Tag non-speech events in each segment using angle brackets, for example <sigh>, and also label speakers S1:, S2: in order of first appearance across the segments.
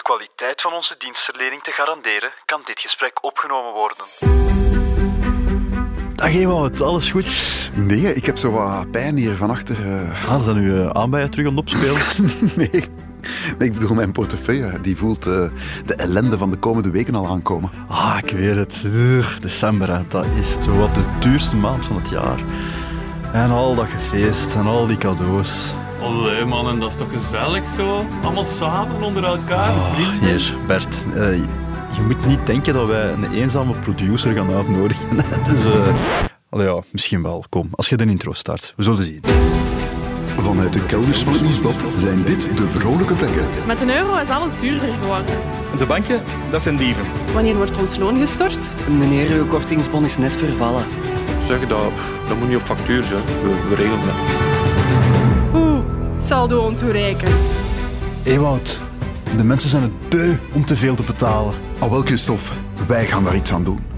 S1: de kwaliteit van onze dienstverlening te garanderen, kan dit gesprek opgenomen worden.
S2: Dag Ewout, alles goed?
S3: Nee, ik heb zo wat pijn hier van achter. eh.
S2: Ah, zijn nu uh, aan bij je terug aan het opspelen? <laughs>
S3: nee. nee, ik bedoel mijn portefeuille. Die voelt eh, de ellende van de komende weken al aankomen.
S2: Ah, ik weet het. Ugh, december, hè. dat is zo wat de duurste maand van het jaar. En al dat gefeest en al die cadeaus.
S4: Allee man, en dat is toch gezellig zo? Allemaal samen onder elkaar,
S2: Ah,
S4: vrienden.
S2: hier, Bert. eh, je moet niet denken dat wij een eenzame producer gaan uitnodigen. <laughs> dus, eh allee, ja, misschien wel. Kom, als je de intro start. We zullen zien.
S3: Vanuit de kelders van het Nieuwsblad zijn dit de vrolijke vlekken.
S5: Met een euro is alles duurder geworden.
S6: De banken, dat zijn dieven.
S5: Wanneer wordt ons loon gestort?
S7: Meneer, uw kortingsbon is net vervallen.
S6: Zeg dat, dat moet niet op factuur zijn. We, we regelen dat.
S5: Saldo ontoereikend.
S2: Ewout, de mensen zijn het beu om te veel te betalen.
S3: Al wel, Christophe, wij gaan daar iets aan doen.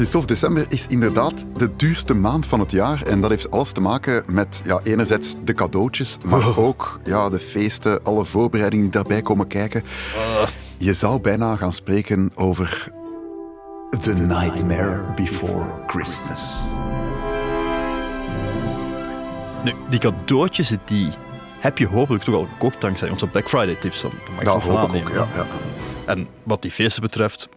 S3: Christophe, december is inderdaad de duurste maand van het jaar. En dat heeft alles te maken met ja, enerzijds de cadeautjes, maar ook ja, de feesten, alle voorbereidingen die daarbij komen kijken. Je zou bijna gaan spreken over The Nightmare Before Christmas.
S2: Nu, die cadeautjes, die heb je hopelijk toch al gekocht dankzij onze Black Friday tips. Dan mag
S3: Dat hoop ik ook, ja. ja.
S2: En wat die feesten betreft,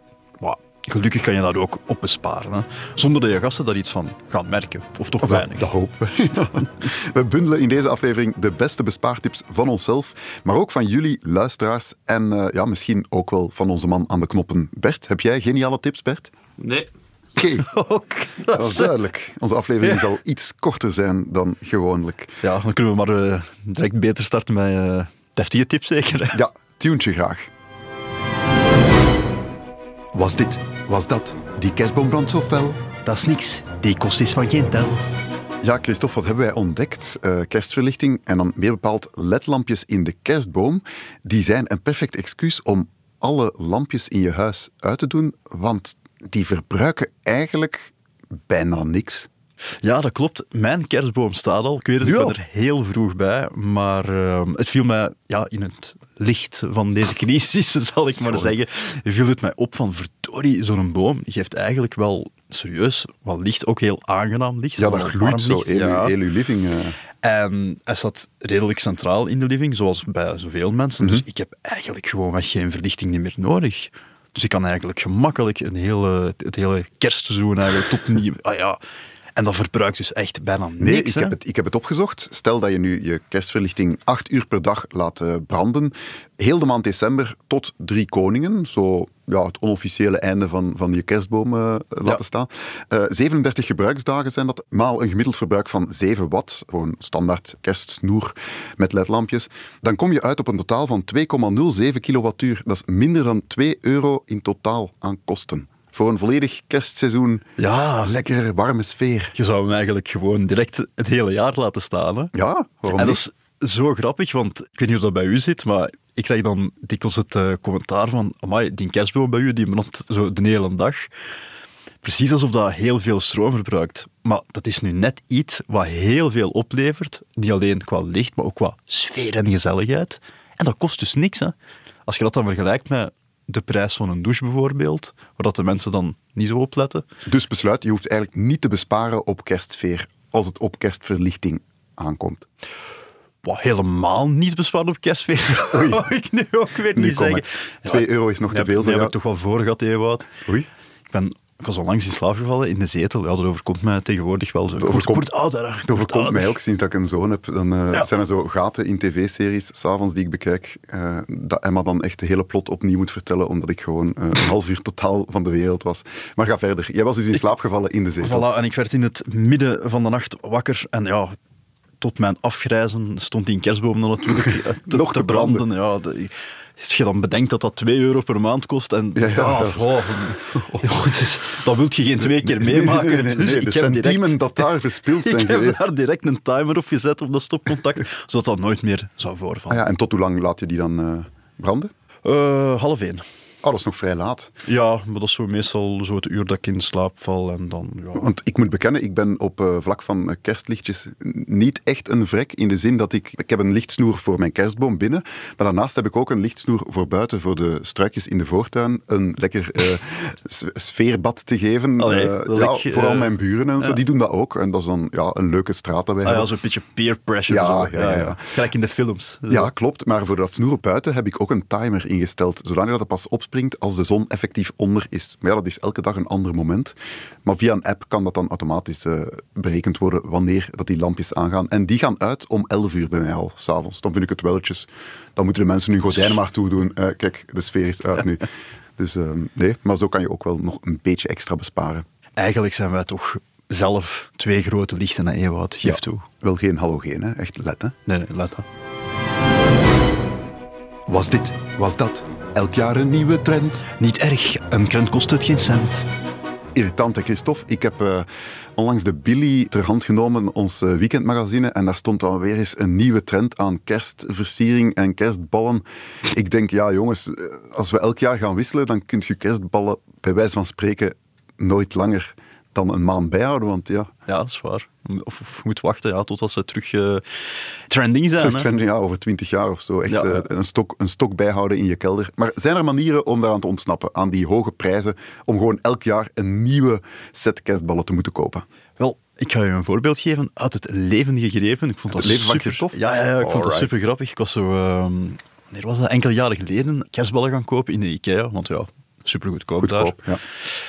S2: gelukkig kan je dat ook op besparen. Hè? Zonder dat je gasten daar iets van gaan merken. Of toch weinig.
S3: dat hopen we. <laughs> We bundelen in deze aflevering de beste bespaartips van onszelf, maar ook van jullie luisteraars en eh, ja, misschien ook wel van onze man aan de knoppen. Bert, heb jij geniale tips, Bert?
S4: Nee.
S3: Oké, <laughs>
S2: Ook,
S3: dat is duidelijk. Onze aflevering zal iets korter zijn dan gewoonlijk.
S2: Ja, dan kunnen we maar eh, direct beter starten met eh deftige tips zeker. hè?
S3: Ja, tuentje graag. Was dit, was dat, die kerstboom brandt zo fel?
S2: Dat is niks. Die kost is van geen tel.
S3: Ja, Christophe, wat hebben wij ontdekt? Eh, kerstverlichting en dan meer bepaald ledlampjes in de kerstboom. Die zijn een perfect excuus om alle lampjes in je huis uit te doen, want die verbruiken eigenlijk bijna niks.
S2: Ja, dat klopt. Mijn kerstboom staat al. Ik weet het, ik ben er heel vroeg bij. Maar eh, het viel mij ja, in het licht van deze crisis, <laughs> zal ik maar zeggen, viel het mij op van verdorie, zo'n boom geeft eigenlijk wel serieus wat licht, ook heel aangenaam licht.
S3: Ja, dat gloeit zo,
S2: licht,
S3: heel, uw-
S2: ja.
S3: heel uw living. eh.
S2: En hij zat redelijk centraal in de living, zoals bij zoveel mensen.
S3: Mhm.
S2: Dus ik heb eigenlijk gewoon geen verlichting niet meer nodig. Dus ik kan eigenlijk gemakkelijk een hele, het hele kerstseizoen eigenlijk tot nieuw... Ah ja, en dat verbruikt dus echt bijna niks.
S3: Nee, ik
S2: hè.
S3: heb, het, ik heb het opgezocht. Stel dat je nu je kerstverlichting acht uur per dag laat eh, branden. Heel de maand december tot drie koningen. Zo ja, het onofficiële einde van, van je kerstboom eh, laten staan. Eh 37 gebruiksdagen zijn dat. Maal een gemiddeld verbruik van 7 watt. Voor een standaard kerstsnoer met ledlampjes. Dan kom je uit op een totaal van 2,07 kilowattuur. Dat is minder dan 2 euro in totaal aan kosten. Voor een volledig kerstseizoen.
S2: Ja,
S3: Lekker warme sfeer.
S2: Je zou hem eigenlijk gewoon direct het hele jaar laten staan. Hè?
S3: Ja, waarom
S2: en dat is zo grappig, want ik weet niet of dat bij u zit, maar ik krijg dan dikwijls het eh, commentaar van amai, die kerstboom bij u, die brandt zo de hele dag. Precies alsof dat heel veel stroom verbruikt. Maar dat is nu net iets wat heel veel oplevert. Niet alleen qua licht, maar ook qua sfeer en gezelligheid. En dat kost dus niks. Hè. Als je dat dan vergelijkt met de prijs van een douche bijvoorbeeld, waar dat de mensen dan niet zo op letten.
S3: Dus besluit, je hoeft eigenlijk niet te besparen op kerstsfeer als het op kerstverlichting aankomt.
S2: wat helemaal niet besparen op kerstfeer, <laughs> zou ik nu ook weer niet zeggen.
S3: het. Twee euro is nog te veel voor
S2: daar heb
S3: jou.
S2: ik toch wel voor gehad, Ewout.
S3: Oei.
S2: Ik, ben, ik was al langs in slaap gevallen in de zetel. Ja, dat overkomt mij tegenwoordig wel zo.
S3: Dat overkomt-
S2: Kort ouder, hè.
S3: Het overkomt
S2: Kort
S3: mij ook sinds dat ik een zoon heb. Dan eh,
S2: Ja.
S3: zijn er zo gaten in tv-series, s'avonds die ik bekijk, eh, dat Emma dan echt de hele plot opnieuw moet vertellen, omdat ik gewoon eh, een half uur totaal van de wereld was. Maar ga verder. Jij was dus in slaap gevallen in de zetel.
S2: Voilà, en ik werd in het midden van de nacht wakker. En ja, tot mijn afgrijzen stond die kerstboom dan natuurlijk te,
S3: Nog
S2: te
S3: te branden.
S2: branden. Ja, de- Als je dan bedenkt dat dat 2 euro per maand kost en
S3: Ja, ja,
S2: ah, oh, oh, dus dat wil je geen twee keer meemaken.
S3: Nee, nee, nee,
S2: dus
S3: nee,
S2: ik
S3: de
S2: heb direct-
S3: dat daar verspild zijn <laughs>
S2: ik heb daar direct een timer op gezet op dat stopcontact, <laughs> zodat dat nooit meer zou voorvallen.
S3: Ah ja, en tot hoe lang laat je die dan eh, branden?
S2: Eh, half één.
S3: Oh, dat is nog vrij laat.
S2: Ja, maar dat is zo meestal zo het uur dat ik in slaap val en dan, ja.
S3: Want ik moet bekennen, ik ben op eh, vlak van eh, kerstlichtjes niet echt een vrek. In de zin dat ik... Ik heb een lichtsnoer voor mijn kerstboom binnen. Maar daarnaast heb ik ook een lichtsnoer voor buiten, voor de struikjes in de voortuin. Een lekker eh, <laughs> sfeerbad te geven.
S2: Allee, dat
S3: ja, vooral mijn buren en zo, die doen dat ook. En dat is dan ja, een leuke straat dat wij
S2: Ah ja, zo'n beetje peer pressure.
S3: Ja,
S2: zo.
S3: ja, ja, ja.
S2: Gelijk in de films.
S3: Ja, klopt. Maar voor dat snoer op buiten heb ik ook een timer ingesteld. Zodanig dat het pas als de zon effectief onder is. Maar ja, dat is elke dag een ander moment. Maar via een app kan dat dan automatisch eh, berekend worden wanneer dat die lampjes aangaan. En die gaan uit om 11 uur bij mij al, s'avonds. Dan vind ik het welletjes. Dan moeten de mensen hun gordijnen maar toedoen. Eh kijk, de sfeer is uit nu. <laughs> Dus eh, nee, maar zo kan je ook wel nog een beetje extra besparen.
S2: Eigenlijk zijn wij toch zelf twee grote lichten naar Ewoud. Geef
S3: Ja.
S2: toe.
S3: Wel geen halogeen, hè? echt let. Hè?
S2: Nee, nee, dat.
S3: Was dit, was dat? Elk jaar een nieuwe trend.
S2: Niet erg, een krent kost het geen cent.
S3: Irritante Christophe. Ik heb eh, onlangs de Billy ter hand genomen, ons eh, weekendmagazine, en daar stond dan weer eens een nieuwe trend aan kerstversiering en kerstballen. Ik denk, ja jongens, eh, als we elk jaar gaan wisselen, dan kun je kerstballen bij wijze van spreken nooit langer dan een maand bijhouden, want ja,
S2: Ja, dat is waar. Of, of je moet wachten ja, totdat ze terug eh, trending zijn.
S3: terug
S2: hè.
S3: trending, ja, over twintig jaar of zo, echt
S2: Ja.
S3: eh, een, stok, een stok bijhouden in je kelder. Maar zijn er manieren om daaraan te ontsnappen, aan die hoge prijzen, om gewoon elk jaar een nieuwe set kerstballen te moeten kopen?
S2: Wel, ik ga je een voorbeeld geven uit het levendige greven. Ik vond dat
S3: leven van
S2: super,
S3: Christophe?
S2: Ja, ja, ja, ik vond dat super grappig. Ik was zo, ehm wanneer was dat? Enkele jaren geleden kerstballen gaan kopen in de IKEA. Want ja, super goedkoop, daar.
S3: Ja.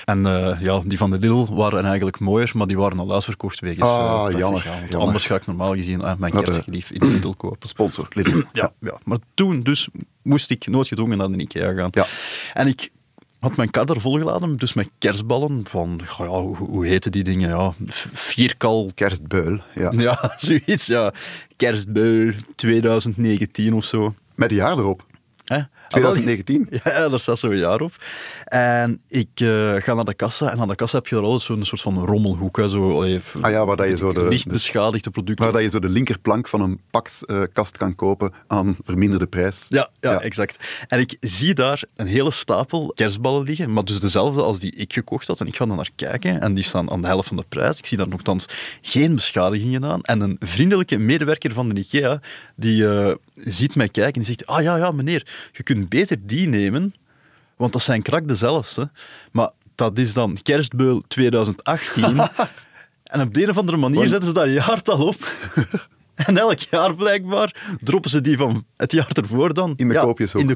S2: En eh, ja, die van de Lidl waren eigenlijk mooier, maar die waren al uitverkocht wegens
S3: Ah,
S2: eh, 80
S3: jammer,
S2: jaar. Want
S3: jammer.
S2: Anders ga ik normaal gezien eh, mijn kerstgelief in de Lidl kopen.
S3: Sponsor, Lidl.
S2: Ja, ja, maar toen dus moest ik noodgedwongen naar de IKEA gaan.
S3: Ja.
S2: En ik had mijn kar er volgeladen, dus met kerstballen van, ja, hoe, hoe heten die dingen? Ja, vierkal...
S3: Kerstbeul, ja.
S2: Ja, <laughs> zoiets, ja. Kerstbeul 2019 of zo.
S3: Met een jaar erop.
S2: Hè?
S3: 2019. <laughs>
S2: Ja, daar staat zo'n jaar op. En ik eh, ga naar de kassa en aan de kassa heb je er altijd zo'n soort van rommelhoek. Hè, zo, f-
S3: Ah ja, waar dat je zo de-
S2: licht
S3: de-
S2: beschadigde producten.
S3: Waar dat je zo de linkerplank van een pakkast kan kopen aan verminderde prijs.
S2: Ja, ja,
S3: Ja.
S2: exact. En ik zie daar een hele stapel kerstballen liggen, maar dus dezelfde als die ik gekocht had. En ik ga er naar kijken en die staan aan de helft van de prijs. Ik zie daar nogthans geen beschadigingen aan. En een vriendelijke medewerker van de IKEA, die eh, ziet mij kijken en die zegt, ah ja, ja, meneer, je kunt beter die nemen, want dat zijn krak dezelfde. Maar dat is dan kerstbeul 2018. <laughs> en op de een of andere manier zetten ze daar jaartal op. <laughs> En elk jaar blijkbaar droppen ze die van het jaar ervoor dan
S3: In de koopjeshoek.
S2: in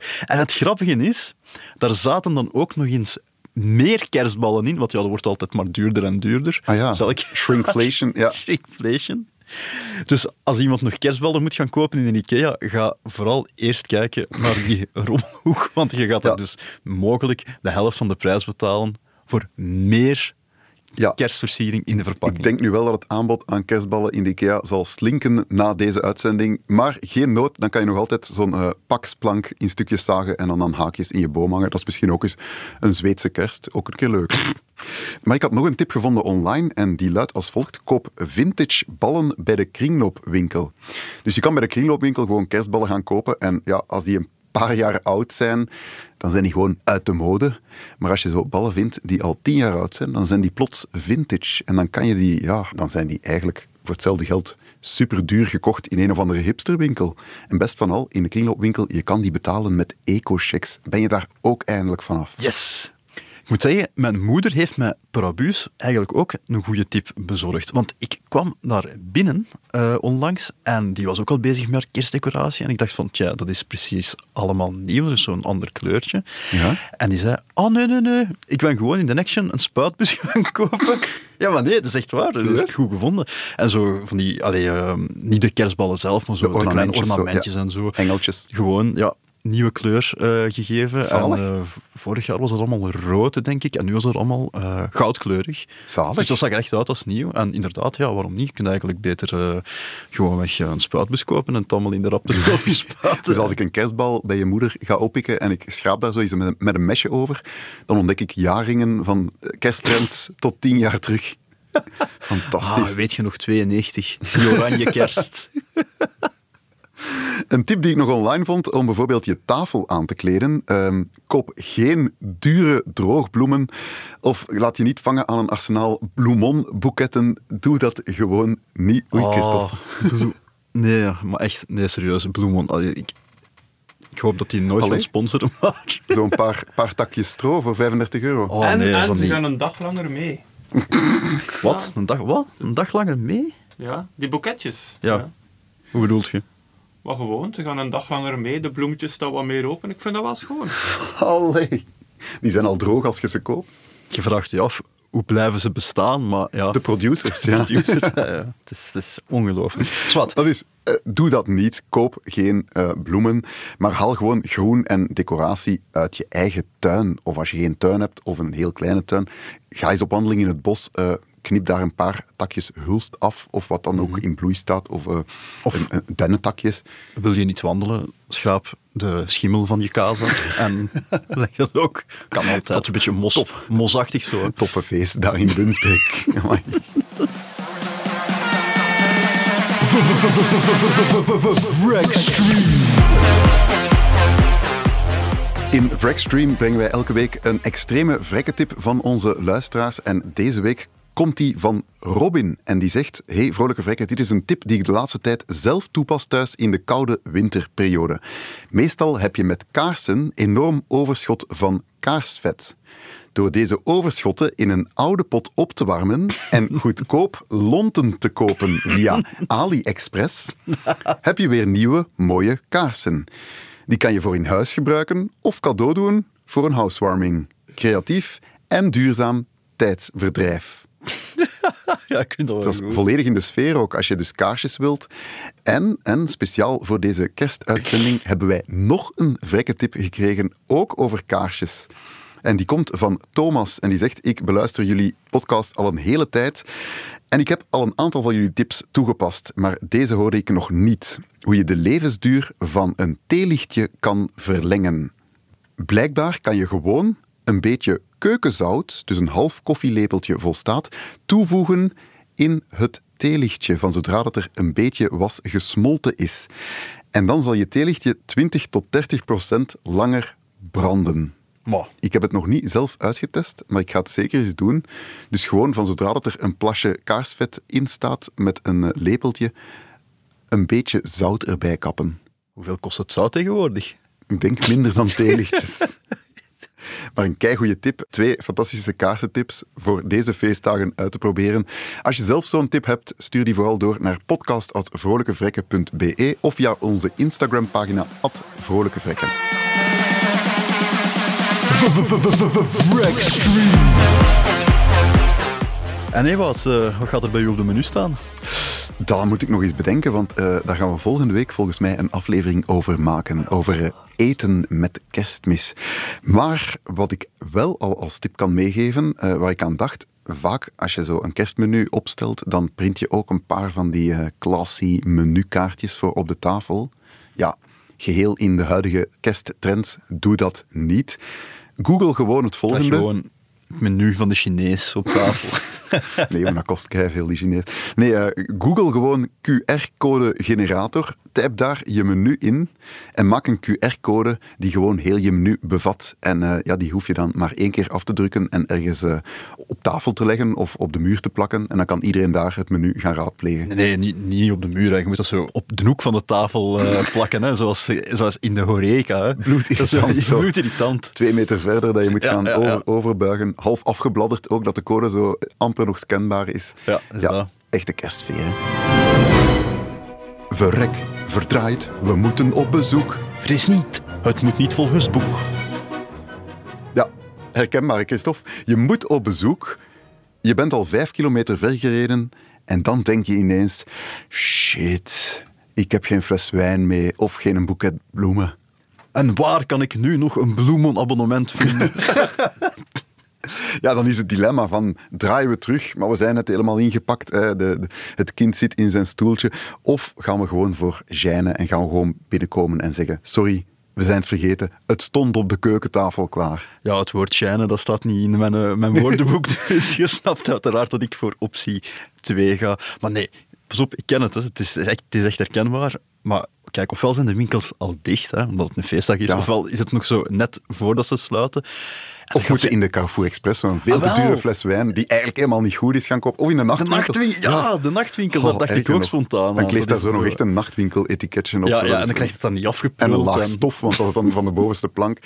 S2: de. En het grappige is, daar zaten dan ook nog eens meer kerstballen in, want ja, dat wordt altijd maar duurder en duurder.
S3: Ah ja,
S2: Dus elk-
S3: shrinkflation, ja. <laughs>
S2: Shrinkflation. Dus als iemand nog kerstballen moet gaan kopen in een IKEA, ga vooral eerst kijken naar die <laughs> rommelhoek, want je gaat
S3: Ja.
S2: dan dus mogelijk de helft van de prijs betalen voor meer
S3: Ja.
S2: kerstversiering in de verpakking.
S3: Ik denk nu wel dat het aanbod aan kerstballen in de IKEA zal slinken na deze uitzending. Maar geen nood, dan kan je nog altijd zo'n eh paksplank in stukjes zagen en dan aan haakjes in je boom hangen. Dat is misschien ook eens een Zweedse kerst. Ook een keer leuk. <laughs> Maar ik had nog een tip gevonden online en die luidt als volgt. Koop vintage ballen bij de kringloopwinkel. Dus je kan bij de kringloopwinkel gewoon kerstballen gaan kopen. En ja, als die een paar jaar oud zijn, dan zijn die gewoon uit de mode. Maar als je zo ballen vindt die al tien jaar oud zijn, dan zijn die plots vintage. En dan kan je die, ja, dan zijn die eigenlijk voor hetzelfde geld super duur gekocht in een of andere hipsterwinkel. En best van al, in de kringloopwinkel, je kan die betalen met eco-checks. Ben je daar ook eindelijk vanaf?
S2: Yes! Ik moet zeggen, mijn moeder heeft mij per abuus eigenlijk ook een goede tip bezorgd. Want ik kwam daar binnen eh, onlangs en die was ook al bezig met kerstdecoratie. En ik dacht van, tja, dat is precies allemaal nieuw, dus zo'n ander kleurtje.
S3: Ja.
S2: En die zei, oh nee, nee, nee, ik ben gewoon in de Action een spuitbus <laughs> gaan kopen. Ja, maar nee, dat is echt waar. Dat is echt goed gevonden. En zo van die, allee, ehm, niet de kerstballen zelf, maar zo
S3: De
S2: de, kleine
S3: ornamentjes, zo,
S2: ornamentjes
S3: ja.
S2: en zo.
S3: Engeltjes.
S2: Gewoon, ja, nieuwe kleur eh, gegeven.
S3: Zalig.
S2: En, eh, vorig jaar was het allemaal rood, denk ik. En nu was het allemaal eh, goudkleurig.
S3: Zalig.
S2: Dus dat zag er echt uit als nieuw. En inderdaad, ja, waarom niet? Je kunt eigenlijk beter gewoonweg eh, een spuitbus kopen en het allemaal in de rap te <laughs> veel spuiten.
S3: Dus als ik een kerstbal bij je moeder ga oppikken en ik schraap daar zo eens met een, met een mesje over, dan ontdek ik jaarringen van kersttrends tot tien jaar terug. <laughs> Fantastisch.
S2: Ah, weet je nog, 92. Die oranje kerst. <laughs>
S3: Een tip die ik nog online vond om bijvoorbeeld je tafel aan te kleden. ehm, koop geen dure droogbloemen of laat je niet vangen aan een arsenaal bloemonboeketten. Doe dat gewoon niet. Oei, Christophe.
S2: Oh, nee, maar echt, nee, serieus. Bloemon. Ik, ik hoop dat die nooit
S3: Allee.
S2: gaan sponsoren, maar...
S3: Zo'n paar, paar takjes stro voor 35 euro.
S2: Oh
S4: en
S2: nee,
S4: en ze gaan een dag langer mee.
S2: Wat? Een dag, wat? Een dag langer mee?
S4: Ja, die boeketjes.
S2: Ja. Hoe bedoelt je?
S4: Maar gewoon, ze gaan een dag langer mee. De bloemetjes staan wat meer open. Ik vind dat wel schoon. <laughs>
S3: Allee. Die zijn al droog als je ze koopt.
S2: Je vraagt je af, hoe blijven ze bestaan? Maar ja,
S3: De producers, ja.
S2: producer, <laughs> ja, ja. Het, is, het is ongelooflijk. Zwat,
S3: Dat is, eh, doe dat niet. Koop geen eh, bloemen, maar haal gewoon groen en decoratie uit je eigen tuin. Of als je geen tuin hebt, of een heel kleine tuin, ga eens op wandeling in het bos. eh, knip daar een paar takjes hulst af, of wat dan ook in bloei staat, of, eh
S2: Of-
S3: een- een dennentakjes.
S2: wil je niet wandelen? Schraap de schimmel van je kaas af en <laughs> leg dat ook. Kan altijd. Dat een beetje mos, mosachtig zo.
S3: Toffe feest daar in Bunsbeek. In Wreckstream brengen wij elke week een extreme vrekketip van onze luisteraars. En deze week komt die van Robin. En die zegt, hey vrolijke vrekken, dit is een tip die ik de laatste tijd zelf toepas thuis in de koude winterperiode. Meestal heb je met kaarsen enorm overschot van kaarsvet. Door deze overschotten in een oude pot op te warmen en <laughs> goedkoop lonten te kopen via AliExpress, heb je weer nieuwe, mooie kaarsen. Die kan je voor in huis gebruiken of cadeau doen voor een housewarming. Creatief en duurzaam tijdsverdrijf. <laughs>
S2: Ja, ik vind dat wel
S3: Dat is
S2: goed.
S3: volledig in de sfeer ook, als je dus kaarsjes wilt. En, en speciaal voor deze kerstuitzending hebben wij nog een vrekke tip gekregen, ook over kaarsjes. En die komt van Thomas en die zegt, ik beluister jullie podcast al een hele tijd en ik heb al een aantal van jullie tips toegepast, maar deze hoorde ik nog niet. Hoe je de levensduur van een theelichtje kan verlengen. Blijkbaar kan je gewoon een beetje keukenzout, dus een half koffielepeltje volstaat, toevoegen in het theelichtje van zodra dat er een beetje was gesmolten is. En dan zal je theelichtje 20 tot 30 procent langer branden.
S2: Maar,
S3: Ik heb het nog niet zelf uitgetest, maar ik ga het zeker eens doen. Dus gewoon van zodra dat er een plasje kaarsvet in staat met een eh, lepeltje, een beetje zout erbij kappen.
S2: hoeveel kost het zout tegenwoordig?
S3: Ik denk minder dan theelichtjes. <laughs> Maar een keigoede tip. Twee fantastische kaarsentips voor deze feestdagen uit te proberen. Als je zelf zo'n tip hebt, stuur die vooral door naar podcast.vrolijkevrekken.be of via onze Instagram-pagina vrolijkevrekken.
S2: En wat, eh, wat gaat er bij u op de menu staan?
S3: Dat moet ik nog eens bedenken, want eh, daar gaan we volgende week volgens mij een aflevering over maken. Over eh, eten met kerstmis. Maar wat ik wel al als tip kan meegeven, eh, waar ik aan dacht, vaak als je zo een kerstmenu opstelt, dan print je ook een paar van die classy menukaartjes voor op de tafel. Ja, geheel in de huidige kersttrends, doe dat niet. Google gewoon het volgende.
S2: Het menu van de Chinees op tafel. <laughs>
S3: Nee, maar dat kost veel die Chinees. Nee, eh, Google gewoon QR-code generator. Typ daar je menu in en maak een QR-code die gewoon heel je menu bevat. En eh, ja, die hoef je dan maar één keer af te drukken en ergens eh, op tafel te leggen of op de muur te plakken. En dan kan iedereen daar het menu gaan raadplegen.
S2: Nee, nee niet, niet op de muur. hè. Je moet dat zo op de hoek van de tafel <laughs> plakken, hè. Zoals, zoals in de horeca.
S3: Bloedirritant,
S2: bloedirritant.
S3: Twee meter verder dat je moet
S2: Ja,
S3: gaan
S2: ja, ja.
S3: Over, overbuigen. Half afgebladderd ook, dat de code zo amper nog scanbaar is.
S2: Ja, is
S3: ja
S2: dat.
S3: echte kerstsfeer. hè. Verrek, verdraaid, we moeten op bezoek.
S2: Vrees niet, het moet niet volgens het boek.
S3: Ja, herkenbaar, Christophe. Je moet op bezoek. Je bent al vijf kilometer ver gereden en dan denk je ineens: shit, ik heb geen fles wijn mee of geen boeket bloemen.
S2: En waar kan ik nu nog een bloemenabonnement vinden? <laughs> <laughs>
S3: Ja, dan is het dilemma van draaien we terug, maar we zijn net helemaal ingepakt. De, de- het kind zit in zijn stoeltje. Of gaan we gewoon voor gêne en gaan we gewoon binnenkomen en zeggen: Sorry, we zijn het vergeten. Het stond op de keukentafel klaar.
S2: ja, het woord schijnen, dat staat niet in mijn, eh, mijn woordenboek. <laughs> Dus je snapt uiteraard dat ik voor optie 2 ga. Maar nee, pas op, ik ken het. Hè. Het, is echt, het is echt herkenbaar. Maar kijk, ofwel zijn de winkels al dicht, hè, omdat het een feestdag is,
S3: Ja.
S2: ofwel is het nog zo net voordat ze sluiten. En
S3: Of
S2: gaat
S3: moet je in de Carrefour Express zo'n veel
S2: Ah,
S3: te dure fles wijn, die eigenlijk helemaal niet goed is, gaan kopen. Of in een
S2: De
S3: nachtwinkel.
S2: nachtwinkel, ja, de nachtwinkel, dat dacht ik ook
S3: nog.
S2: spontaan
S3: Dan kleeft daar zo nog echt een nachtwinkel-etiketje op.
S2: Ja,
S3: zo.
S2: ja, en dan krijg je het dan niet
S3: En
S2: afgeprult.
S3: een laag stof, want dat is dan van de bovenste plank.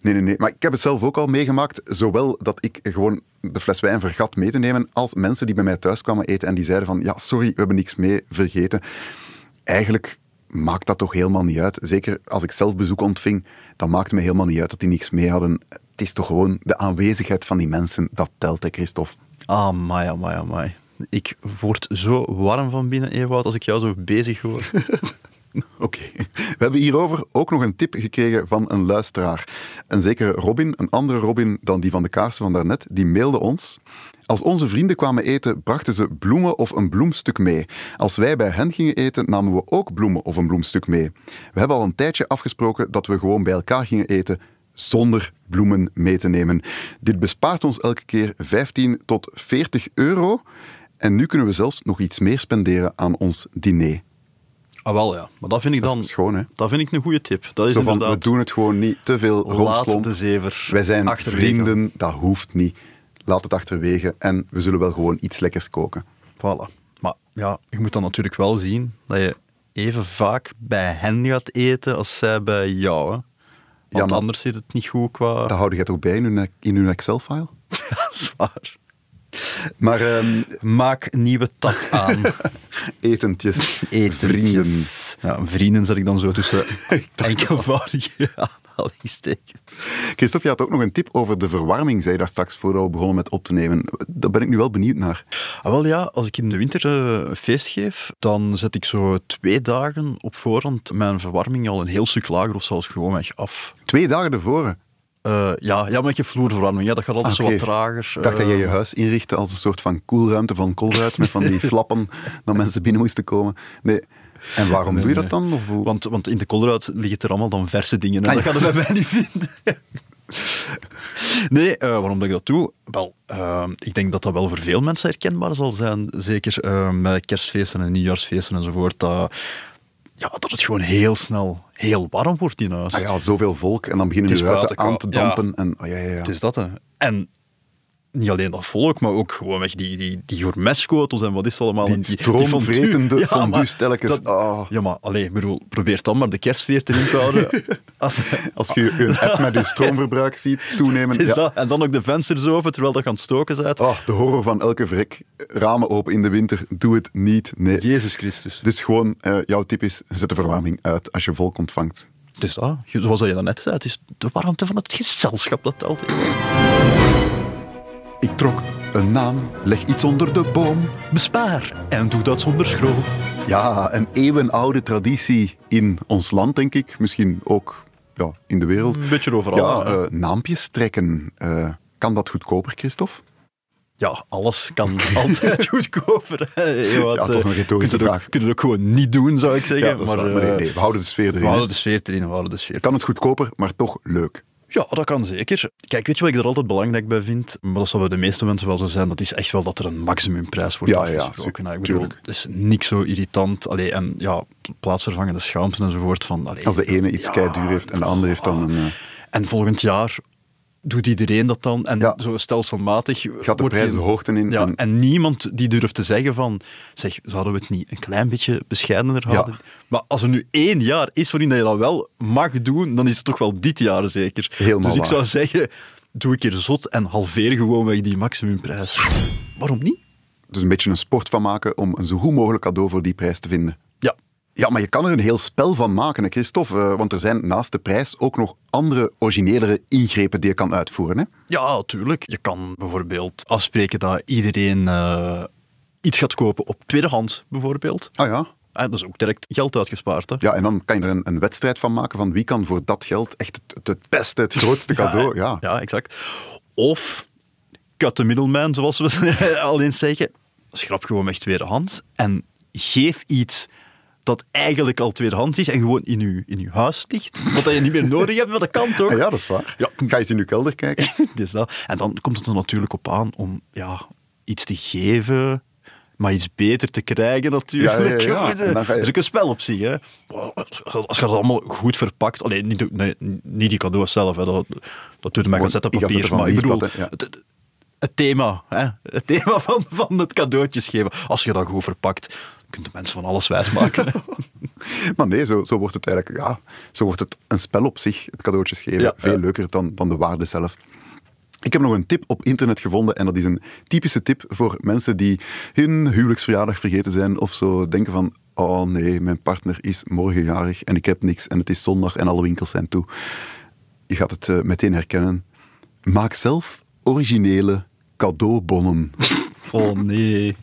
S3: Nee, nee, nee. Maar ik heb het zelf ook al meegemaakt. Zowel dat ik gewoon de fles wijn vergat mee te nemen, als mensen die bij mij thuis kwamen eten en die zeiden van, ja, sorry, we hebben niks mee vergeten. Eigenlijk maakt dat toch helemaal niet uit. Zeker als ik zelf bezoek ontving, dan maakte me helemaal niet uit dat die niks mee hadden. Het is toch gewoon de aanwezigheid van die mensen, dat telt, hè, Christophe.
S2: Ah, amai, amai, amai. Ik word zo warm van binnen, Ewout, als ik jou zo bezig hoor. <laughs>
S3: Oké. We hebben hierover ook nog een tip gekregen van een luisteraar. Een zekere Robin, een andere Robin dan die van de kaarsen van daarnet, die mailde ons. Als onze vrienden kwamen eten, brachten ze bloemen of een bloemstuk mee. Als wij bij hen gingen eten, namen we ook bloemen of een bloemstuk mee. We hebben al een tijdje afgesproken dat we gewoon bij elkaar gingen eten zonder bloemen mee te nemen. Dit bespaart ons elke keer 15 tot 40 euro. En nu kunnen we zelfs nog iets meer spenderen aan ons diner.
S2: Ah, wel ja. Maar dat vind ik
S3: Dat
S2: dan...
S3: is schoon, hè?
S2: Dat vind ik een goede tip. Dat is
S3: Zo van, we
S2: inderdaad...
S3: doen het gewoon niet te veel
S2: Laat
S3: rompslomp.
S2: de zever
S3: Wij zijn
S2: achterwege.
S3: vrienden, dat hoeft niet. Laat het achterwege en we zullen wel gewoon iets lekkers koken.
S2: Voilà. Maar ja, je moet dan natuurlijk wel zien dat je even vaak bij hen gaat eten als zij bij jou. Hè? Want
S3: maar-
S2: anders zit het niet goed qua...
S3: Dat houden jij toch bij in hun, in hun Excel-file? <laughs>
S2: Ja, zwaar.
S3: Maar ehm,
S2: Maak nieuwe tap aan. <laughs>
S3: etentjes, vrienden.
S2: Ja, vrienden zet ik dan zo tussen <laughs> enkelvoudige <laughs> aanhalingstekens.
S3: Christophe, je had ook nog een tip over de verwarming, zei je daar straks voordat we begonnen met op te nemen. Daar ben ik nu wel benieuwd naar.
S2: Ah, wel ja, als ik in de winter eh, een feest geef, dan zet ik zo twee dagen op voorhand mijn verwarming al een heel stuk lager of zelfs gewoon weg af.
S3: Twee dagen ervoor.
S2: Eh, ja, ja, met je vloerverwarming, ja, dat gaat altijd
S3: Ah,
S2: zo
S3: oké.
S2: wat trager.
S3: Ik dacht dat
S2: Eh,
S3: jij je huis inrichtte als een soort van koelruimte van Colruyt, met van die <laughs> flappen dat mensen binnen moesten komen. Nee. En waarom doe je dat dan? Of hoe?
S2: Want, want in de kolderuit liggen er allemaal dan verse dingen. En
S3: Ah,
S2: dat gaan we bij mij niet vinden. <laughs> Nee, eh, waarom dat ik dat doe? Wel, eh, ik denk dat dat wel voor veel mensen herkenbaar zal zijn. Zeker eh, met kerstfeesten en nieuwjaarsfeesten enzovoort. Dat, ja, dat het gewoon heel snel heel warm wordt in huis.
S3: Ah ja, zoveel volk en dan beginnen de
S2: is
S3: ruiten aan te dampen. En, oh, ja, ja, ja.
S2: Het is dat, hè. En niet alleen dat volk, maar ook gewoon weg die, die, die gourmetschotels en wat is het allemaal.
S3: Die
S2: En
S3: stroomvretende
S2: dat-
S3: Ah.
S2: Ja, maar allee, ik bedoel, probeer dan maar de kerstsfeer erin te houden. <laughs> Als,
S3: Als je een app met je stroomverbruik ziet toenemen.
S2: is
S3: ja.
S2: dat. En dan ook de vensters open terwijl dat aan het stoken bent.
S3: Oh, de horror van elke vrek. Ramen open in de winter. Doe het niet. Nee.
S2: Jezus Christus.
S3: Dus gewoon, eh, jouw tip is, zet de verwarming uit als je volk ontvangt.
S2: Het is dat. Zoals dat je daarnet zei, het is de warmte van het gezelschap dat telt.
S3: Ik trok een naam, leg iets onder de boom.
S2: Bespaar en doe dat zonder schroom.
S3: Ja, een eeuwenoude traditie in ons land, denk ik. Misschien ook ja, in de wereld.
S2: Een beetje overal.
S3: Ja, eh, naampjes trekken. Eh, kan dat goedkoper, Christophe?
S2: Ja, alles kan <laughs> altijd goedkoper. wat,
S3: Ja, dat is een
S2: eh,
S3: retorische
S2: ook-
S3: vraag.
S2: Kun je het ook gewoon niet doen, zou ik zeggen.
S3: Ja,
S2: maar
S3: nee, nee, we houden de sfeer erin.
S2: we houden de sfeer erin, we houden de sfeer.
S3: Kan het goedkoper, maar toch leuk.
S2: Ja, dat kan zeker. Kijk, weet je wat ik er altijd belangrijk bij vind? Maar dat zal bij de meeste mensen wel zo zijn. Dat is echt wel dat er een maximumprijs wordt
S3: Ja, ja,
S2: afgesproken.
S3: zeker.
S2: hè. ik bedoel,
S3: Tuurlijk.
S2: het is niks zo irritant. Allee, en ja, plaatsvervangende schaamte enzovoort. Van, allee,
S3: Als de ene iets
S2: ja,
S3: kei duur heeft en de andere heeft dan een... eh,
S2: En volgend jaar doet iedereen dat dan. En
S3: Ja.
S2: zo stelselmatig...
S3: gaat de prijs de hoogte in.
S2: Ja,
S3: en-
S2: en niemand die durft te zeggen van, zeg, zouden we het niet een klein beetje bescheidener
S3: Ja.
S2: houden? Maar als er nu één jaar is waarin je dat wel mag doen, dan is het toch wel dit jaar zeker.
S3: Helemaal
S2: dus ik
S3: waar.
S2: zou zeggen, doe een keer zot en halveer gewoon weg die maximumprijs. Waarom niet?
S3: dus een beetje een sport van maken om een zo goed mogelijk cadeau voor die prijs te vinden.
S2: Ja,
S3: maar je kan er een heel spel van maken, hè, Christophe. Eh, want er zijn naast de prijs ook nog andere originelere ingrepen die je kan uitvoeren. Hè?
S2: ja, tuurlijk. Je kan bijvoorbeeld afspreken dat iedereen eh, iets gaat kopen op tweedehands, bijvoorbeeld.
S3: Ah ja,
S2: Ah, dat is ook direct geld uitgespaard. Hè?
S3: Ja, en dan kan je er een, een wedstrijd van maken van wie kan voor dat geld echt het, het beste, het grootste <laughs> cadeau. Ja,
S2: ja, exact. Of cut the middleman, zoals we <laughs> al eens zeggen. Schrap gewoon echt tweedehands en geef iets dat eigenlijk al tweedehands is en gewoon in je, in uw huis ligt. Wat je niet meer nodig hebt, maar dat kan toch?
S3: Ah, ja dat is waar.
S2: Ja.
S3: Ga je eens in uw kelder kijken. <laughs>
S2: Dus dat. En dan komt het er natuurlijk op aan om ja, iets te geven, maar iets beter te krijgen natuurlijk.
S3: Ja, ja, ja. En dan ga je-
S2: Dat is ook een spel op zich. Hè. Als je dat allemaal goed verpakt... Alleen niet, nee, niet die cadeaus zelf, hè. Dat, dat doet mij gaan zetten papier. Maar ik bedoel. Het, thema, hè. het thema van, van het cadeautjes geven. Als je dat goed verpakt, kun je mensen van alles wijsmaken. <laughs>
S3: Maar nee, zo, zo wordt het eigenlijk ja, zo wordt het een spel op zich, het cadeautjes geven.
S2: Ja,
S3: Veel
S2: ja.
S3: leuker dan, dan de waarde zelf. Ik heb nog een tip op internet gevonden en dat is een typische tip voor mensen die hun huwelijksverjaardag vergeten zijn of zo denken van oh nee, mijn partner is morgen jarig en ik heb niks en het is zondag en alle winkels zijn toe. Je gaat het eh, meteen herkennen. Maak zelf originele cadeaubonnen. <laughs>
S2: Oh nee.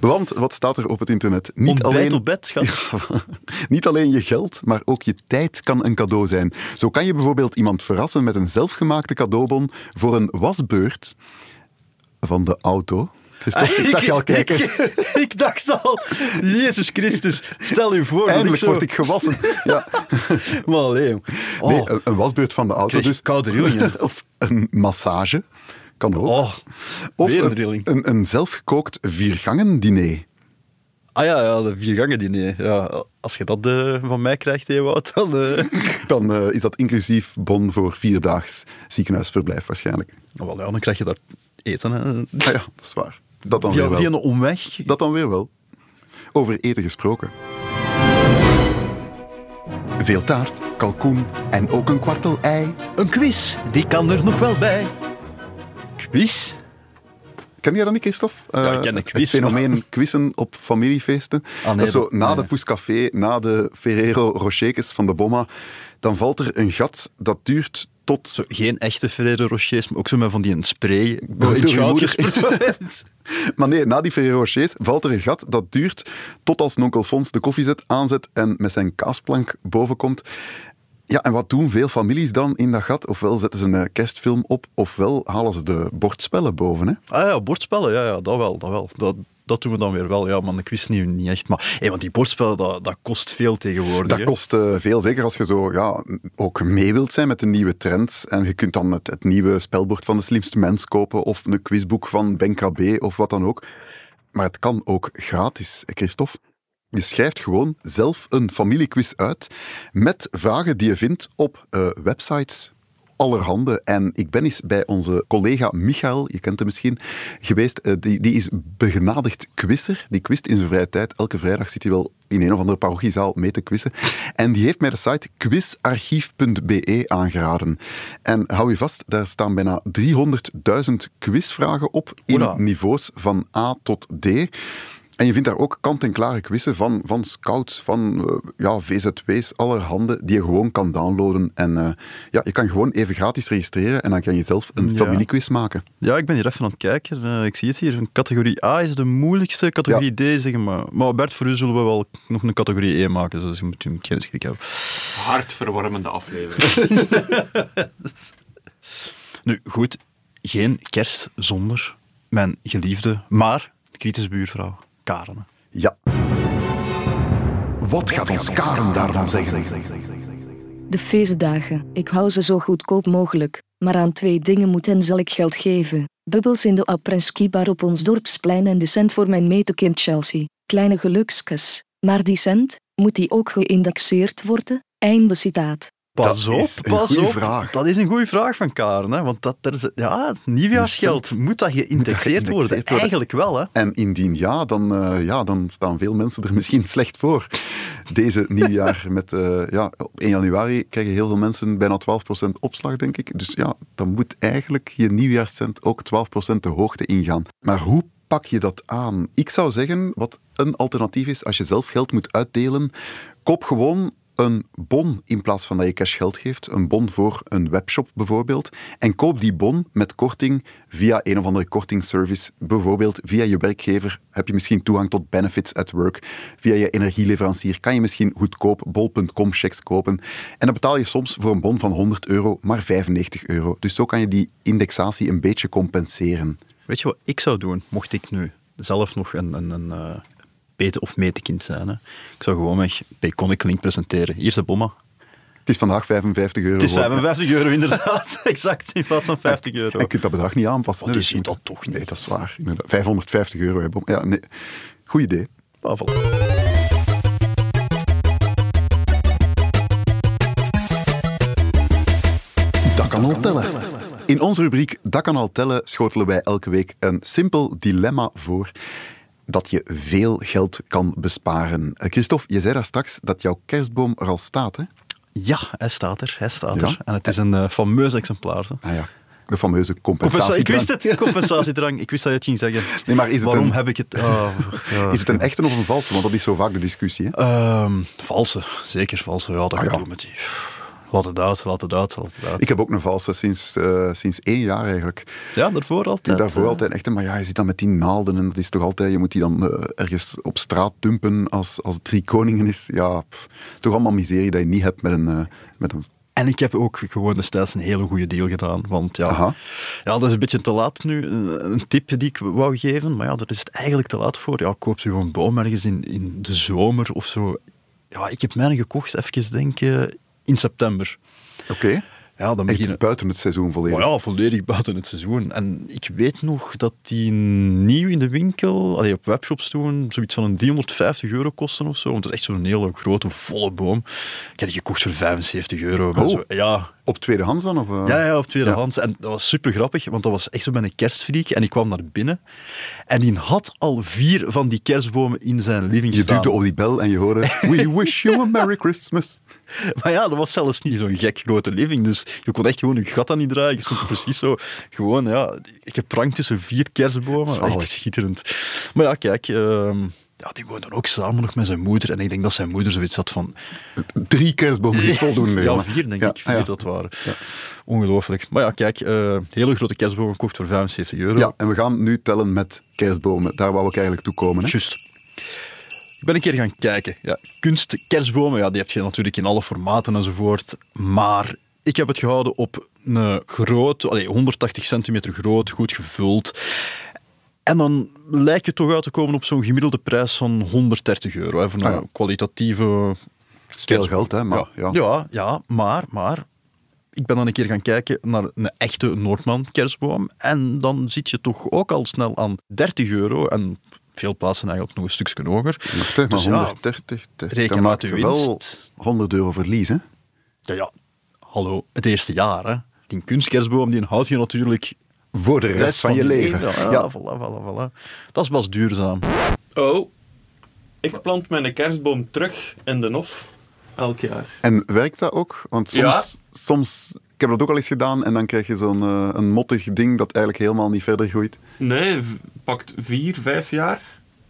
S3: Want wat staat er op het internet? Niet
S2: Ontbijt
S3: alleen
S2: op bed, schat. <laughs>
S3: Niet alleen je geld, maar ook je tijd kan een cadeau zijn. Zo kan je bijvoorbeeld iemand verrassen met een zelfgemaakte cadeaubon voor een wasbeurt van de auto. Christophe, ik zag je al kijken.
S2: Ik, ik dacht al, Jezus Christus, stel u voor
S3: Eindelijk
S2: ik zo...
S3: word ik gewassen. Ja. <laughs>
S2: Maar allee, jong. Oh,
S3: Nee, een, een wasbeurt van de auto.
S2: Krijg
S3: Dus,
S2: koude rillingen.
S3: Of een massage. Kan ook.
S2: oh.
S3: of
S2: weer een
S3: een,
S2: rilling.
S3: een, een zelfgekookt viergangen diner.
S2: Ah ja, ja de viergangen diner. Ja, als je dat eh, van mij krijgt, Ewout, <laughs> dan... eh
S3: Dan eh, is dat inclusief bon voor vierdaags ziekenhuisverblijf waarschijnlijk.
S2: nou, wel, ja, dan krijg je daar eten. Hè.
S3: Ah ja, dat is waar. Dat dan weer
S2: Via,
S3: wel.
S2: via een omweg.
S3: Dat dan weer wel. Over eten gesproken. Veel taart, kalkoen en ook een kwartel ei.
S2: Een quiz, die kan er nog wel bij. Quiz?
S3: Ken jij dat niet, Christophe?
S2: Ja, ik
S3: Eh,
S2: ken de quiz,
S3: Het fenomeen quizzen op familiefeesten.
S2: nee,
S3: dat is zo, na
S2: nee.
S3: de Poescafé, na de Ferrero Rochekes van de Bomma, dan valt er een gat dat duurt tot...
S2: Zo, geen echte Ferrero Rochers, maar ook zo met van die een spray.
S3: Door
S2: gesproken. <laughs>
S3: Maar nee, na die Ferrero Rochers valt er een gat dat duurt tot als onkel Fons de koffiezet aanzet en met zijn kaasplank boven komt. Ja, en wat doen veel families dan in dat gat? Ofwel zetten ze een kerstfilm op, ofwel halen ze de bordspellen boven. Hè?
S2: Ah ja, bordspellen, ja, ja dat wel. Dat, wel. Dat, dat doen we dan weer wel. Ja, maar ik wist niet, niet echt. Maar hey, want die bordspellen, dat, dat kost veel tegenwoordig.
S3: Dat kost eh, veel, zeker als je zo ja, ook mee wilt zijn met de nieuwe trends. En je kunt dan het, het nieuwe spelbord van de slimste mens kopen, of een quizboek van Ben KB, of wat dan ook. Maar het kan ook gratis, Christophe. Je schrijft gewoon zelf een familiequiz uit met vragen die je vindt op eh, websites. Allerhande. En ik ben eens bij onze collega Michael, je kent hem misschien, geweest. Eh, die, die is begenadigd quizzer. Die quizt in zijn vrije tijd. Elke vrijdag zit hij wel in een of andere parochiezaal mee te quizzen. En die heeft mij de site quizarchief.be aangeraden. En hou je vast, daar staan bijna 300.000 quizvragen op in niveaus van A tot D. En je vindt daar ook kant-en-klare quizzen van, van scouts, van eh, ja, VZW's, allerhande, die je gewoon kan downloaden. En eh, ja, je kan gewoon even gratis registreren en dan kan je zelf een
S2: Ja.
S3: familiequiz maken.
S2: Ja, ik ben hier even aan het kijken. Eh, ik zie het hier. Categorie A is de moeilijkste, categorie D zeg maar. Maar Bert, voor u zullen we wel nog een categorie E maken, dus je moet, je geen schrik hebben.
S4: Hartverwarmende aflevering. <laughs>
S2: Nu, goed, geen kerst zonder mijn geliefde, maar kritische buurvrouw, Karen.
S3: Ja. Wat gaat ons Karen daarvan zeggen?
S8: De feestdagen, ik hou ze zo goedkoop mogelijk, maar aan twee dingen moet en zal ik geld geven. Bubbels in de apres-ski bar op ons dorpsplein en de cent voor mijn metekind Chelsea. Kleine gelukskus. Maar die cent, moet die ook geïndexeerd worden? Einde citaat.
S2: Pas
S3: Dat
S2: op,
S3: is een
S2: pas op.
S3: vraag.
S2: Dat is een goede vraag van Karen. Hè? Want dat, er ja, nieuwjaarsgeld, moet dat worden?
S3: worden?
S2: Eigenlijk wel, hè?
S3: En indien ja, dan, eh, ja, dan staan veel mensen er misschien slecht voor. Deze nieuwjaar <laughs> met, eh, ja, op 1 januari krijgen heel veel mensen bijna 12% opslag, denk ik. Dus ja, dan moet eigenlijk je nieuwjaarscent ook 12% de hoogte ingaan. Maar hoe pak je dat aan? Ik zou zeggen, wat een alternatief is, als je zelf geld moet uitdelen, koop gewoon een bon in plaats van dat je cashgeld geeft. Een bon voor een webshop bijvoorbeeld. En koop die bon met korting via een of andere kortingsservice. Bijvoorbeeld via je werkgever heb je misschien toegang tot benefits at work. Via je energieleverancier kan je misschien goedkoop bol.com checks kopen. En dan betaal je soms voor een bon van 100 euro maar 95 euro. Dus zo kan je die indexatie een beetje compenseren.
S2: Weet je wat ik zou doen, mocht ik nu zelf nog een, een, een bete- of metekind zijn? Hè? Ik zou gewoon weg Payconic Link presenteren. Hier is de bomma.
S3: Het is vandaag 55 euro.
S2: Het is
S3: geworden.
S2: 55 euro inderdaad, <laughs> exact, in plaats van 50 euro.
S3: En je kunt dat bedrag niet aanpassen.
S2: Je
S3: dus
S2: ziet
S3: je
S2: dat toch niet.
S3: Nee, dat is waar. inderdaad. 550 euro. Bom. Ja, nee. Goed idee.
S2: Ah, voilà.
S3: Dat kan al tellen. In onze rubriek Dat kan al tellen schotelen wij elke week een simpel dilemma voor dat je veel geld kan besparen. Eh, Christophe, je zei daar straks dat jouw kerstboom er al staat, hè?
S2: Ja, hij staat er, hij staat
S3: Ja.
S2: er. En het is een eh, fameus exemplaar. zo.
S3: Ah ja, de fameuze
S2: Compensa-
S3: compensatie.
S2: ik wist het, compensatiedrang. Ik wist dat je het ging zeggen. <laughs>
S3: Nee, maar is het
S2: Waarom
S3: een-
S2: heb ik het... <laughs> ja.
S3: Is het een echte of een valse? Want dat is zo vaak de discussie. Hè?
S2: Ehm, valse, zeker valse. Ja, dat
S3: Ah, ja.
S2: met die... Laat het uit, laat het uit, laat het uit.
S3: Ik heb ook een valse sinds, eh, sinds één jaar eigenlijk.
S2: Ja, daarvoor altijd.
S3: Daarvoor
S2: eh,
S3: altijd echt, maar ja, je zit dan met die naalden en dat is toch altijd, je moet die dan eh, ergens op straat dumpen als, als het drie koningen is. Ja, pff, toch allemaal miserie dat je niet hebt met een, met een
S2: En ik heb ook gewoon destijds een hele goede deal gedaan. Want ja,
S3: Aha.
S2: ja, dat is een beetje te laat nu. Een, tip die ik wou geven, maar ja, daar is het eigenlijk te laat voor. Ja, koop je gewoon boom ergens in, in de zomer of zo. Ja, ik heb mijne gekocht, even denken, in september.
S3: Oké.
S2: Ja, dan beginnen...
S3: Buiten het seizoen volledig.
S2: Maar ja, volledig buiten het seizoen. En ik weet nog dat die nieuw in de winkel, allee, op webshops toen, zoiets van een 350 euro kosten of zo. Want het is echt zo'n hele grote, volle boom. Ik heb die gekocht voor 75 euro.
S3: Oh.
S2: zo- ja,
S3: Op tweedehands dan? Of, eh?
S2: ja, ja, op tweedehands. En dat was super grappig, want dat was echt zo bij een kerstfreak. En ik kwam naar binnen en die had al vier van die kerstbomen in zijn living
S3: Je
S2: staan.
S3: duwde op die bel en je hoorde We <laughs> wish you a Merry Christmas.
S2: Maar ja, dat was zelfs niet zo'n gek grote living. Dus je kon echt gewoon je gat aan niet draaien. Je stond er precies zo gewoon, ja, ik heb prank tussen vier kerstbomen. Echt schitterend. Maar ja, kijk, ehm, ja, die woonde ook samen nog met zijn moeder. En ik denk dat zijn moeder zoiets had van...
S3: Drie kerstbomen is voldoende.
S2: Ja, vier denk ik. Vier
S3: ja.
S2: dat waren. Ongelooflijk. Maar ja, kijk, eh, hele grote kerstbomen gekocht voor 75 euro.
S3: Ja, en we gaan nu tellen met kerstbomen. Daar wou ik eigenlijk toe komen. Hè?
S2: Juist. Ik ben een keer gaan kijken. Ja, kunst, kerstbomen, ja, die heb je natuurlijk in alle formaten enzovoort. Maar ik heb het gehouden op een groot, allee, 180 centimeter groot, goed gevuld. En dan lijkt je toch uit te komen op zo'n gemiddelde prijs van 130 euro. Hè, voor een
S3: Ah ja.
S2: kwalitatieve...
S3: Veel geld, hè? Maar,
S2: ja.
S3: ja.
S2: Ja, ja, maar, maar ik ben dan een keer gaan kijken naar een echte Noordman kerstboom. En dan zit je toch ook al snel aan 30 euro. En veel plaatsen eigenlijk nog een stukje hoger.
S3: Maar
S2: Dus ja,
S3: 130,
S2: reken uit uw
S3: wel
S2: winst.
S3: 100 euro verlies, hè?
S2: Ja, ja, hallo, het eerste jaar. Hè. Die kunstkerstboom die houd je natuurlijk
S3: Voor de rest van je leven.
S2: Ja,
S3: Ja.
S2: Voilà, voilà, voilà. Dat is pas duurzaam.
S6: Oh, ik plant mijn kerstboom terug in de hof. Elk jaar.
S3: En werkt dat ook? Want soms, soms, ik heb dat ook al eens gedaan en dan krijg je zo'n eh, een mottig ding dat eigenlijk helemaal niet verder groeit.
S6: Nee, pakt vier, vijf jaar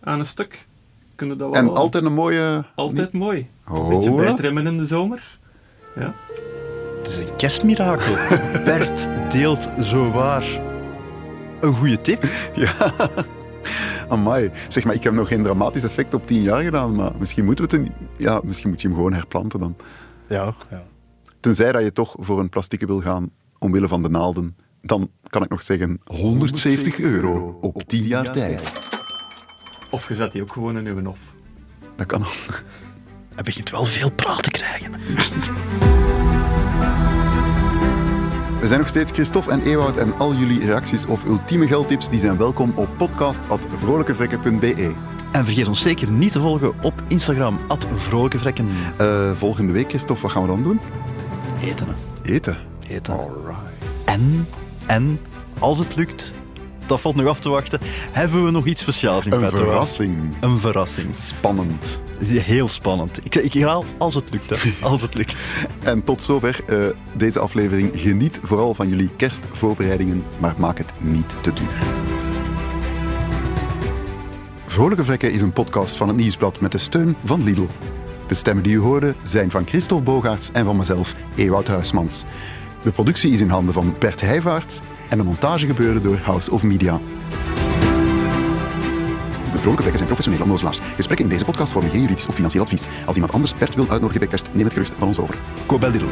S6: aan een stuk. Kunnen dat wel
S3: En altijd een mooie...
S6: altijd mooi. Een beetje bijtrimmen in de zomer. Ja.
S2: Het is een kerstmirakel. <laughs> Bert deelt zo waar een goede tip. <laughs>
S3: Ja. Amai. Zeg maar, ik heb nog geen dramatisch effect op 10 jaar gedaan, maar misschien moeten we het... Ja, misschien moet je hem gewoon herplanten dan.
S2: Ja, ja.
S3: Tenzij dat je toch voor een plastieke wil gaan, omwille van de naalden, dan kan ik nog zeggen 170 euro op 10 jaar tijd.
S6: Of je zet die ook gewoon in uw hof.
S3: Dat kan ook.
S2: Hij begint wel veel praat te krijgen. <laughs>
S3: We zijn nog steeds Christophe en Ewout en al jullie reacties of ultieme geldtips die zijn welkom op podcast.vrolijkevrekken.be.
S2: En vergeet ons zeker niet te volgen op Instagram, at vrolijkevrekken.
S3: Eh, volgende week, Christophe, wat gaan we dan doen?
S2: Eten.
S3: Eten.
S2: Eten.
S3: Alright.
S2: En, en, als het lukt, dat valt nog af te wachten, hebben we nog iets speciaals in
S3: Een
S2: petto.
S3: verrassing.
S2: Een verrassing.
S3: Spannend.
S2: Heel spannend. Ik, ik herhaal, als het lukt. Hè. <laughs> Als het lukt.
S3: En tot zover eh, deze aflevering. Geniet vooral van jullie kerstvoorbereidingen, maar maak het niet te duur. Vrolijke Vrekken is een podcast van het Nieuwsblad met de steun van Lidl. De stemmen die u hoorde zijn van Christophe Bogaerts en van mezelf, Ewout Huismans. De productie is in handen van Bert Heijvaart en de montage gebeurde door House of Media. De vrolijke bekken zijn professionele onnozelaars. Gesprekken in deze podcast vormen geen juridisch of financieel advies. Als iemand anders Bert wil uitnodigen bij kerst, neem het gerust van ons over.
S2: Cobello.